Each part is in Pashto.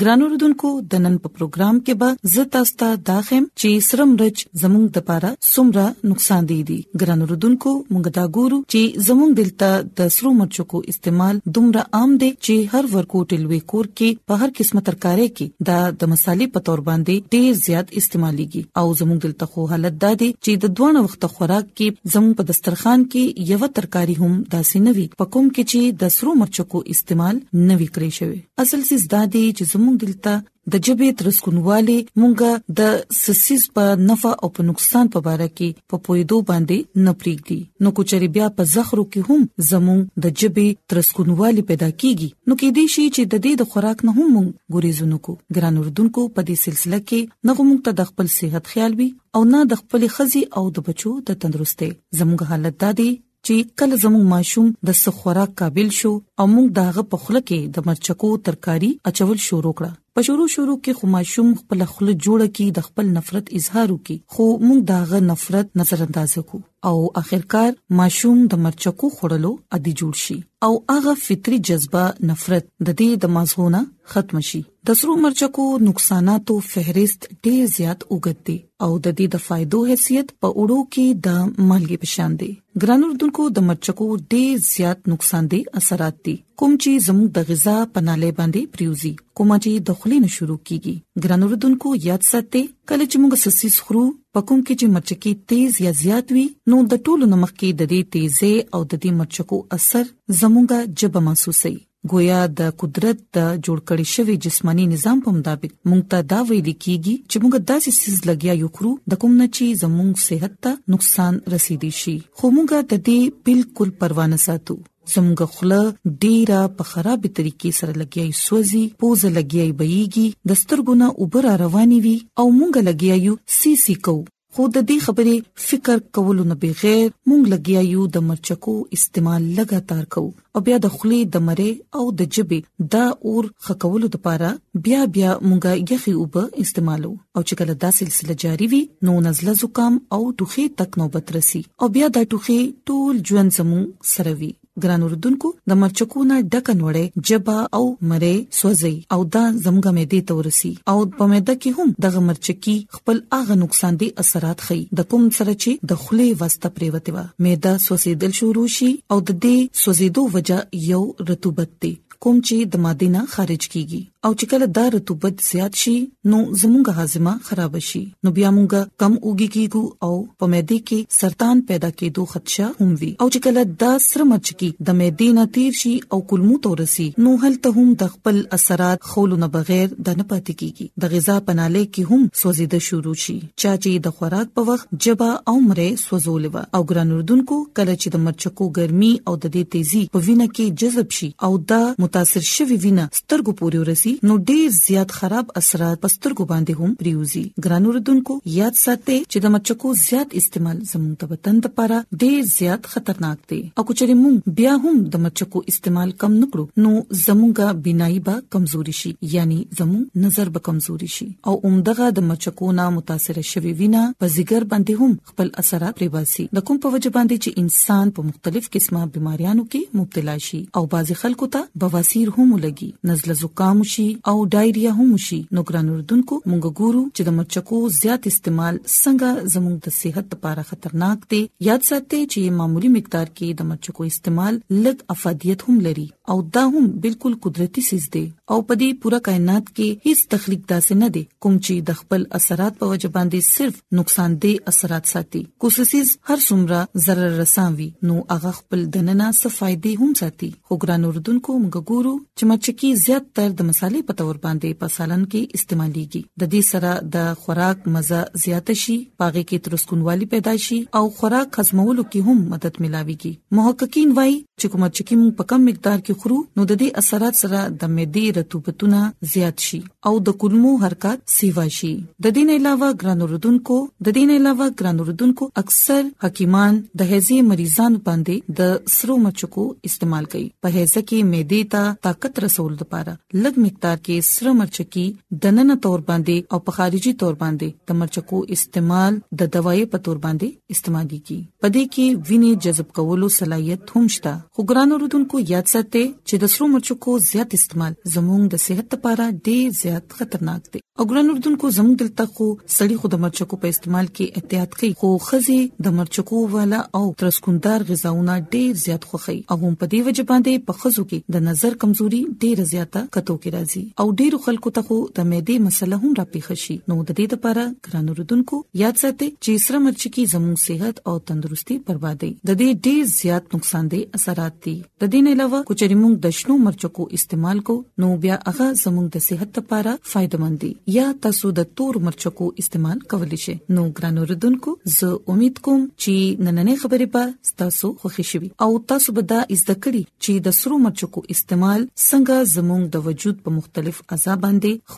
ګران اوردونکو د نن په پروګرام کې به زتا ستا داخم چې سرم رج زموږ د پاره سمره نقصان دی دي ګران اوردونکو موږ دا ګورو چې زموږ دلته د سرو مرچو کو استعمال دومره عام دی چې هر ورکو ټلوي کور کې په هر قسمه ترکارې کې دا د مصالې په تور باندې ډیر زیات استعماليږي او زموږ دلته خو حالت دا دی چې د دوه وخت خوراک کې زموږ په دسترخوان کې یو ترکاری هم داسې نوي پکوم کې چې د سرو مرچو کو استعمال نوي کړی شوی اصل سیس دا دی چې زموږ دلته د جبې ترسکونوالي مونږه د سسیس په نفع او په نقصان په اړه کې په پویدو باندې نه پریږدي نو کوچري بیا په زخرو کې هم زموږ د جبې ترسکونوالي پیدا کیږي نو کې دې شي چې د دې د خوراک نه هم مونږ ګوريزونو کو ګران اردوونکو په دې سلسله کې نه مونږ ته د خپل صحت خیال وي او نه د خپل خزي او د بچو د تندرستۍ زموږ حالت دا دی چې کله زموږ ماشوم د سخوراک قابل شو او موږ داغه په خله کې د مرچکو ترکاری اچول شروع کړه په شروع شروع کې خو ماشوم خپل خله جوړه کی د خپل نفرت اظهار وکي خو موږ داغه نفرت نظر انداز کو او اخرکار ماشوم د مرچکو خړلو عادي جوړ شي او هغه فطري جذبه نفرت د دې د مازغونه ختم شي د سرو مرچکو نقصاناتو فهرست ډیر زیات اوږد دی او د دې د فائدو حیثیت په اړو کې د مالګې پشان دی ګران اردوونکو د مرچکو ډیر زیات نقصان دي اثرات دي کوم چې زموږ د غذا پناله باندې پریوزي کوم چې د خلې نه شروع کیږي ګران اردوونکو یاد ساتئ کله چې موږ سسي سخرو پکوم کې چې مرچکی تیز یا زیات وي نو د ټولو نمک کې د دې تیزه او د دې مرچکو اثر زموږه جب محسوسي گویا د قدرت د جوړ کړی شوی جسمانی نظام په مطابق مونږ ته دا ویل کیږي چې مونږ داسې سیس لګیا یو خرو د کوم نه چې زموږ صحت ته نقصان رسیدي شي خو مونږ د دې بالکل پروا نه ساتو زموږ خله ډیره په خراب طریقې سره لګیای سوځي پوز لګیای بېږي د سترګونه اوبر رواني وي او مونږ لګیایو سی سی کو خو د دې خبرې فکر کولو نه بغیر مونږ لګیا یو د مرچکو استعمال لګاتار کو او بیا د خلی د مری او د جبه د اور خکولو لپاره بیا بیا مونږه یخي اوب استعمالو او چې کله دا سلسله جاری وي نو نزله زکام او ټوخي تک نوبت رسی او بیا دا ټوخي ټول ژوند زمو سره وي ګران اوردونکو د مرچکونه ډک نوړې جبا او مری سوځي او دا زمګه مې دې تورسي او په مېده کې هم د مرچکی خپل اغه نقصان دي اثرات خي د کوم سره چې د خلې واسطه پریوته و مېده سوسیدل شروع شي او د دې سوزیدو وجہ یو رطوبت دی کوم چې د ماده نه خارج کیږي او چې کله دا رطوبت زیات شي نو زموږه هاضمه خراب شي نو بیا موږ کم اوګي کیږو او په معده کې سرطان پیدا کېدو خدشه هم وي او چې کله دا سر مرچ کی د معده نه تیر شي او کولمو تورسي نو هلته هم د خپل اثرات خولو نه بغیر د نه پاتې کیږي د غذا پناله کې هم سوزیده شروع شي چا چې د خوراک په وخت جبا او مره سوزول و او ګران اردوونکو کله چې د مرچکو ګرمي او د دې تیزي په وینه کې جذب شي او دا متاثر شوی وینه سترګو پورې ورسي نو ډیر زیات خراب اثرات په سترګو باندې هم پریوزي ګران اوردونکو یاد ساتئ چې د مچکو زیات استعمال زموږ د وطن لپاره ډیر زیات خطرناک دی او کچره موږ بیا هم د مچکو استعمال کم نکړو نو زموږه بینایي به کمزوري شي یعنی زموږ نظر به کمزوري شي او عمدغه د مچکو نه متاثر شوی وینا په زیګر باندې هم خپل اثرات پرې باسي د کوم په وجه باندې چې انسان په مختلف قسمه بيماريانو کې مبتلا شي او بعضي خلکو ته بواسير هم لګي نزله زکام شي او ډایریا هم شي نو ګران اردوونکو مونږ ګورو چې د مرچکو زیات استعمال څنګه زموږ د صحت لپاره خطرناک دی یاد ساتئ چې معمولی مقدار کې د مرچکو استعمال لږ افادیت هم لري او دا هم بالکل قدرتي سیز دی او په دې پوره کائنات کې هیڅ تخلیق داسې نه دی کوم چې د خپل اثرات په وجه باندې صرف نقصان دی اثرات ساتي کوسسیز هر څومره ضرر رساوي نو هغه خپل دننه څه فائدې هم ساتي خو ګران اردوونکو موږ ګورو چې مچکی زیات تر د مصالې په تور باندې په سالن کې استعماليږي د دې سره د خوراک مزه زیات شي پاغه کې ترسکونوالي پیدا شي او خوراک هضمولو کې هم مدد ملاويږي محققین وایي چې کومه چې کوم په کم مقدار کې خورو نو د دې اثرات سره د معدې رطوبتونه زیات شي او د کولمو حرکت سیوا شي د دې نه علاوه ګران رودونکو د دې نه علاوه ګران رودونکو اکثر حکیمان د هزي مریضان باندې د سرو مرچکو استعمال کوي په هزه کې معدې ته طاقت رسول لپاره لږ مقدار کې سرو مرچکی د نن تور باندې او په خارجي تور باندې د مرچکو استعمال د دوايي په تور باندې استعمالي کی پدې کې وینې جذب کولو صلاحیت هم شته خو ګران اوردونکو یاد ساتئ چې د سرو مرچکو زیات استعمال زموږ د صحت لپاره ډېر زیات خطرناک دی او ګران اوردونکو زموږ دلته خو سړی خو د مرچکو په استعمال کې احتیاط کوي خو خزي د مرچکو والا او ترسکوندار غذاونه ډېر زیات خوخي او هم پدې وجه باندې په خزو کې د نظر کمزوري ډېر زیاته کتو کې راځي او ډېر خلکو ته خو د معدې مسله هم راپیښ شي نو د دې لپاره ګران اوردونکو یاد ساتئ چې سره مرچ کی زموږ صحت او تندرستي بربادي د دې ډېر زیات نقصان دي اثرات دي د دې نه علاوه کچري موږ د شنو مرچو کو استعمال کو نو بیا هغه زموږ د صحت لپاره فائدمن دي یا تاسو د تور مرچو کو استعمال کولی شئ نو ګران اوردونکو زه امید کوم چې نننې خبرې به تاسو خوښی شي او تاسو به دا زده کړئ چې د سرو مرچو کو استعمال څنګه زموږ د وجود په مختلف اعضاء باندې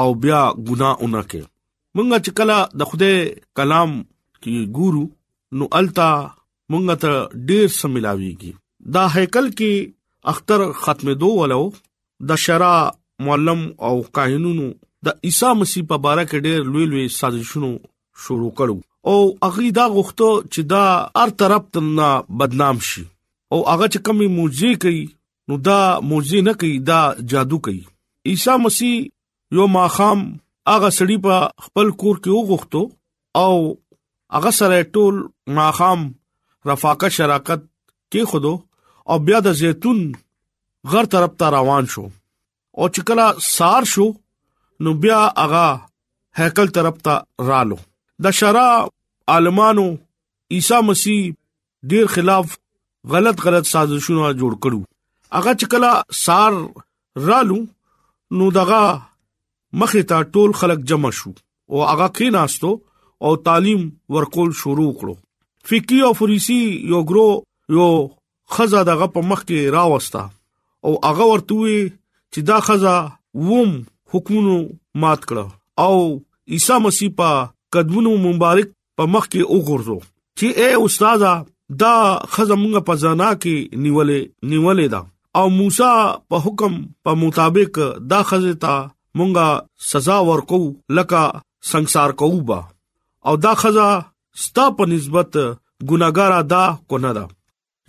او بیا ګناه ونه کې مونږه چې کله د خدای کلام کې ګورو نو التا مونږه ته ډیر څه ملاويږي دا هیکل کې اختر ختمه دوه ولو د شرع معلم او کاهنونو د عیسی مسیح په باره کې ډېر لوی لوی سازشونو شروع کړو او هغه دا غوښتو چې دا هر طرف ته بدنام شي او هغه چې کمی موجي کوي نو دا معجزه نه کوي دا جادو کوي عیسی مسیح یو ماخام هغه سړی په خپل کور کې وغوښتو او هغه سره ټول ماخام رفاقه شراکت کې خودو او بیا د زیتون غر طرف ته روان شو او چې کله سار شو نو بیا هغه هیکل طرف ته رالو د شرع عالمانو عیسی مسیح ډیر خلاف غلط غلط سازشونه جوړ کړو هغه چې کله سار رالو نو دغه مخه ته ټول خلک جمع شو او هغه کې ناستو او تعلیم ورکول شروع کړو فقہی او فریسی یو ګرو یو خزه دغه په مخ کې راوستا او هغه ورته وی چې دا خزه ووم حکمونو مات کړه او عیسی مسیح په قدمونو مبارک په مخ کې وګرځو چې اے استاد دا خزه مونږ په زنا کې نیولې نیولې دا او موسی په حکم په مطابق دا خزه ته مونږه سزا ورکو لکه ਸੰسار کوبا او دا خزه ستا په نسبت ګناګارا دا کو نه ده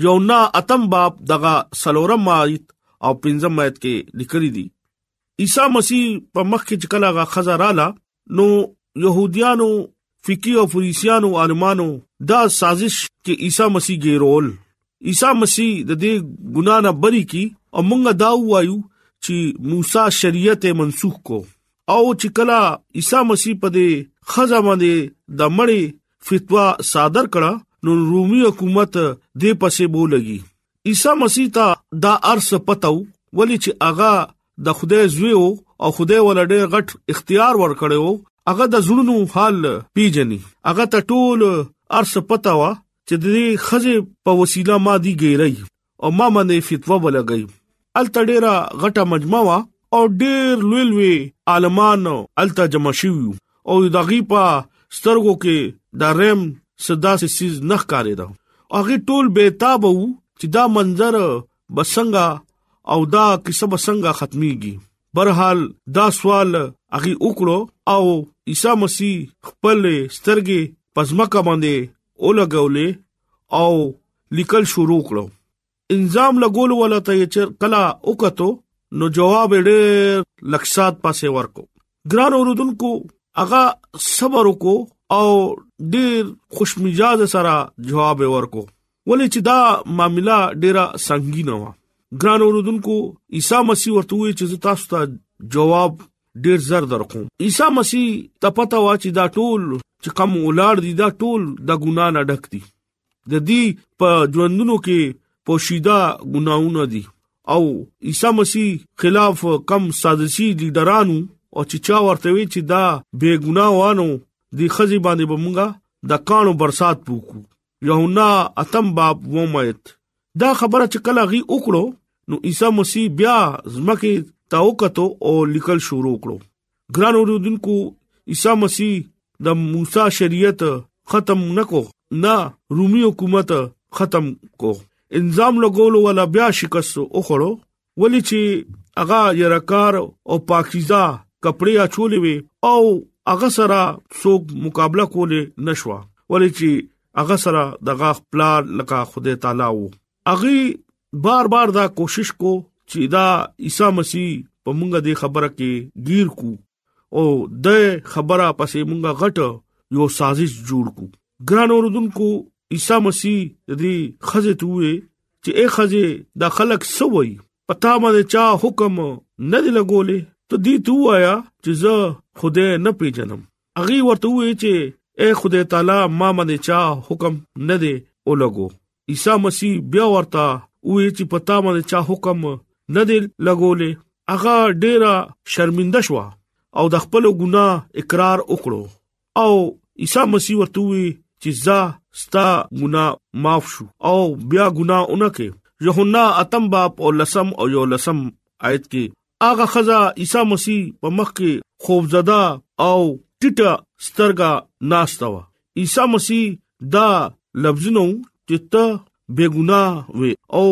یو نا اتم باب دغه سلورم آیت او پنځم آیت کې لیکلي دي عیسی مسیح په مخ کې چې کله غا خزراله نو يهوديانو فقيه او فريسيانو عالمانو دا سازش کې عیسی مسیح ګیرول عیسی مسیح د دې ګنا نه بری کی او مونږ دا وایو چې موسی شریعت منسوخ کو او چې کله عیسی مسیح په دې خزه باندې د مړی فتوا صادر کړه نو رومي حکومت دې پسې بولګي عیسی مسیح ته دا ارس پتاو ولی چې اغا د خدای زوی او خدای ولډه غټ اختیار ور کړو هغه د زړونو حال پیجنې هغه ته ټول ارس پتاوه چې د دې خزه په وسیله ما دی ګیرای او ما باندې فتوا ولګی الته ډیره غټه مجمع وا او ډیر لوی لوی عالمان الته جمع شوی او دغه په سترګو کې د رم صدا سي سیز نخ کاری دا هغه ټول بیتاب وو چې دا منظر بسنګا او دا کیسه بسنګا ختميږي برحال دا سوال اغي وکړو او عیسی مسیح خپل سترګې پزماکه باندې اولګولې او لیکل شروع کړو انظام لګول ولا ته چر کلا وکتو نو جواب ډېر لکسات پاسه ورکو ګران اوردونکو اغا صبر وکړو او ډېر خوشمزاج سره جواب ورکو ولې چې دا معاملہ ډیره سنگینه و ګران اوردونکو عیسی مسیح ورته وی چې تاسو ته جواب ډیر زر درکوم عیسی مسیح ته پته و چې دا ټول چې کم ولار دي دا ټول د ګنا نه ډک دي د دې په ژوندونو کې پوشیده ګناونه دي او عیسی مسیح خلاف کم سازشي لیډرانو او چې چا ورته وی چې دا بے ګناوانو دی خزي باندې بمونګه د کانو برسات پوکو یوحنا اتم باب ومایت دا خبره چې کله غي وکړو نو عیسی مسیح بیا زمکه تا وکړو او لیکل شروع کړو ګران اوردونکو عیسی مسیح د موسی شریعت ختم نکو نه رومي حکومت ختم کو انظام لګولو ولا بیا شکست او خړو ولی چې هغه یرکار او پاکیزه کپڑے اچولې وي او هغه سره څوک مقابله کولې نشوا ولی چې هغه سره دغه خپل لکه خدای تعالی وو هغه بار بار دا کوشش کو چې دا عیسی مسیح په مونږه د خبره کې گیر کو او د خبره پسې مونږه غټ یو سازش جوړ کو ګران اوردونکو عیسی مسیح دې خزه توې چې اے خزه دا خلک سوي پتا باندې چا حکم نه دی لګولې ته دې تو آیا چې زه خدای نه پیژنم اغي ورته وی چې اے خدای تعالی ما باندې چا حکم نه دی ولګو عیسی مسیح بیا ورته وی چې پتا باندې چا حکم نه دی لګولې هغه ډیره شرمنده شو او د خپل ګناه اقرار وکړو او عیسی مسیح ورته وی چې زه ستا ګنا معاف شو او بیا ګنا اونکه یوحنا اتم باب او لسم او یو لسم آیت کې هغه خزا عیسی مسیح په مخ کې خوفزده او ټټه سترګا ناشتا و عیسی مسیح دا لفظونو چې ته بیګنا وې او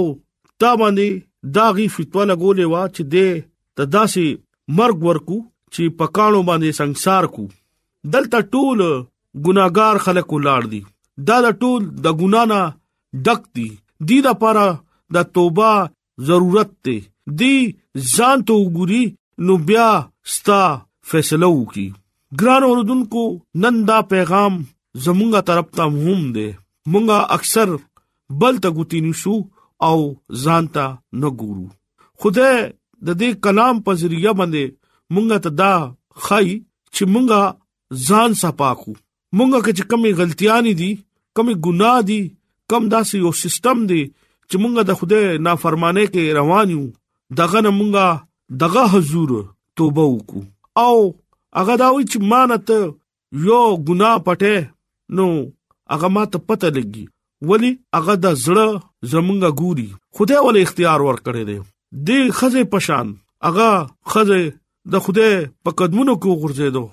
تا باندې دا غي فتوا لګولې و چې دې ته داسي مرګ ورکو چې په کانو باندې سنگسار کو دلته ټول ګناګار خلک ولاړ دي دا د ټول د ګنا نه ډک دي دی د پاره د توبه ضرورت دی دی ځان ته وګوري نو بیا ستا فیصله وکي ګران اوردونکو نن دا پیغام زمونږه طرف ته مهم دی مونږه اکثر بل ته ګوتینی شو او ځان ته نه ګورو خدای د دې کلام په ذریعہ باندې مونږ ته دا خای چې مونږه ځان صفاکو مونږه کې کمی غلطیاں دي کمی ګناه دي کم داسې یو سیستم دی چې مونږه د خدای نافرمانه کې روان یو دغه نه مونږه دغه حضور توبه وکړو او هغه دا وی چې مانته یو ګناه پټه نو هغه ماته پته لګي ولی هغه د زړه زمونږه ګوري خدای ول اختیار ور کړی دی د خزه پشان هغه خزه د خدای په قدمونو کې غورځیدو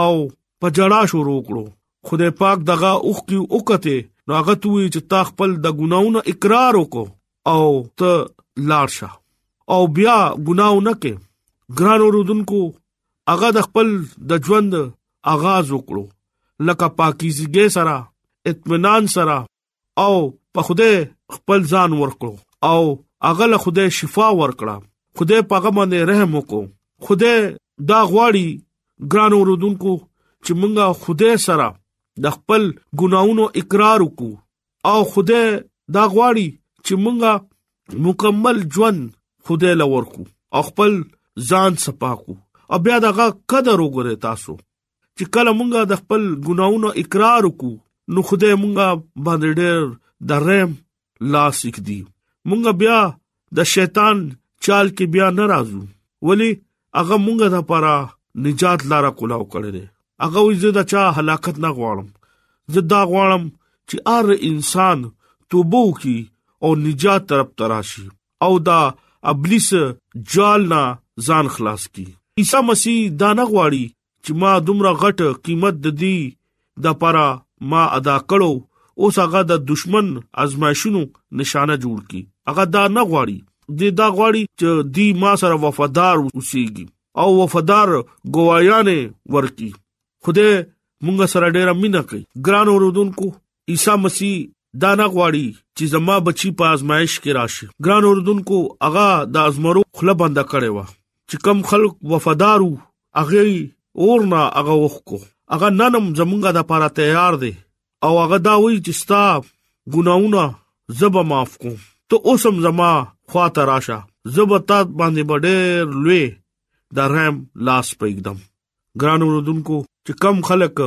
او په جړا شروع کړو خدای پاک دغه اوخ کی اوکته نو هغه توي چې تا خپل د ګناونو اقرار وکاو او ته لاړ شه او بیا ګناونه کې ګران اوردونکو هغه د خپل د ژوند آغاز وکړو لکه پاکیزګي سره اطمینان سره او په خوده خپل ځان ورکړو او هغه له خوده شفا ورکړه خوده پاغه باندې رحم وکړو خوده دا غواړي ګران اوردونکو چې مونږه خوده سره د خپل ګناونو اقرار وکړو او خدای دا غواړي چې مونږه مکمل ژوند خدای لور کو او خپل ځان صفاکو او بیا دغه قدر وګوره تاسو چې کله مونږه د خپل ګناونو اقرار وکړو نو خدای مونږه باندې ډېر د رحم لاس یک دی مونږه بیا د شیطان چال کې بیا ناراضو ولی هغه مونږه د پاره نجات لار کولاو کړی دی هغه وې زه د چا هلاکت نه غواړم زه دا غواړم چې هر انسان توبه وکي او نجات طرف تراشي او دا ابلیس جال نه ځان خلاص کی عیسی مسیح دا نه غواړي چې ما دومره غټ قیمت د دې د پرا ما ادا کړو اوس هغه د دشمن ازمایښونو نشانه جوړ کی هغه دا نه غواړي د دا غواړي چې دی ما سره وفادار اوسيږي او وفادار گوايانه ورکی خوده مونږ سره ډیره مینه کوي ګران اوردونکو عیسی مسیح دا نه غواړي چې زما بچي په آزمائش کې راشي ګران اوردونکو هغه د ازمرو خله بنده کړي و چې کم خلک وفادارو هغه اورنا هغه وخکو هغه ننم زمونږه د لپاره تیار دی او هغه دا وایي چې ستا ګناونه زب معاف کوم ته اوسم زما خواته راشه زبتا باندې ډېر لوی د رحم لاس پېږدم ګران اوردونکو چې کم خلک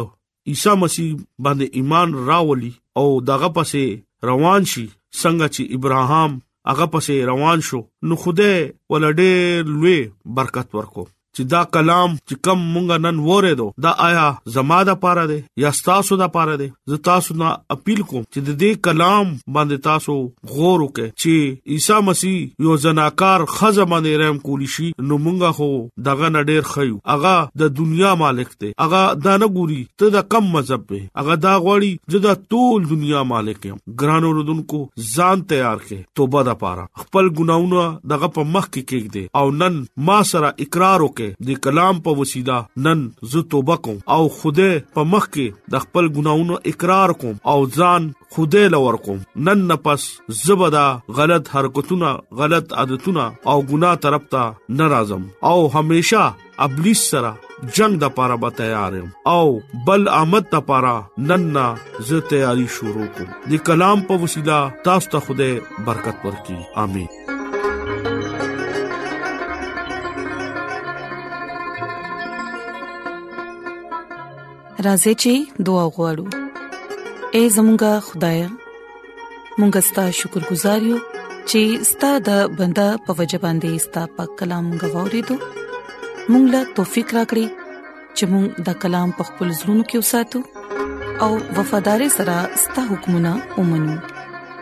عیسی مسیح باندې ایمان راولي او دغه پسې روان شي څنګه چې ابراهام هغه پسې روان شو نو خوده ولډې لوی برکت ورکو چې دا کلام چې کم مونږ نن وره دو دا آیا زما د پاره دی یا تاسو د پاره دی زه تاسو نه اپیل کوم چې د دې کلام باندې تاسو غور وکړي چې عیسی مسیح یو زناکار خزه باندې رحم کولی شي نو مونږه هو دغه نډیر خيو اغا د دنیا مالک ته اغا دا نه ګوري ته د کم مذهب به اغا دا غوړي چې دا ټول دنیا مالک یم ګران اوردونکو ځان تیار کړي توبه د پاره خپل ګناونه دغه په مخ کې کېږي او نن ما سره اقرار وکړي د کلام په وسیله نن زه توبه کوم او خوده په مخ کې د خپل ګناونو اقرار کوم او ځان خدای لور کوم نن نه پس زبدا غلط حرکتونه غلط عادتونه او ګناه طرف ته ناراضم او همیشه ابلیس سره جنگ د پاره به تیار یم او بل آمد د پاره نن نه زه تیاری شروع کوم د کلام په وسیله تاسو ته خوده برکت ورکړي امين راځي چې دعا وغوړو اے زمونږ خدای مونږ ستاسو شکر گزار یو چې ستاسو د بندا په وجبان دي ستاسو په کلام غوړې دو مونږ لا توفيق راکړي چې مونږ د کلام په خپل زړونو کې وساتو او وفادار سره ستاسو حکمونه ومنو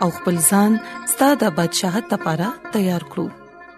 او خپل ځان ستاسو د بدشاہت لپاره تیار کړو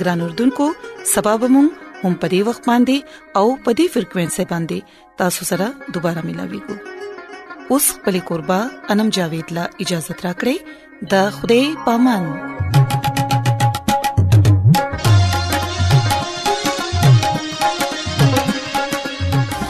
ګران اردوونکو سبب مون هم پدی وخت باندې او پدی فریکوينسي باندې تاسو سره دوپاره ملاوي کو اوس په لیکوربا انم جاوید لا اجازه ترا کړی د خوده پامن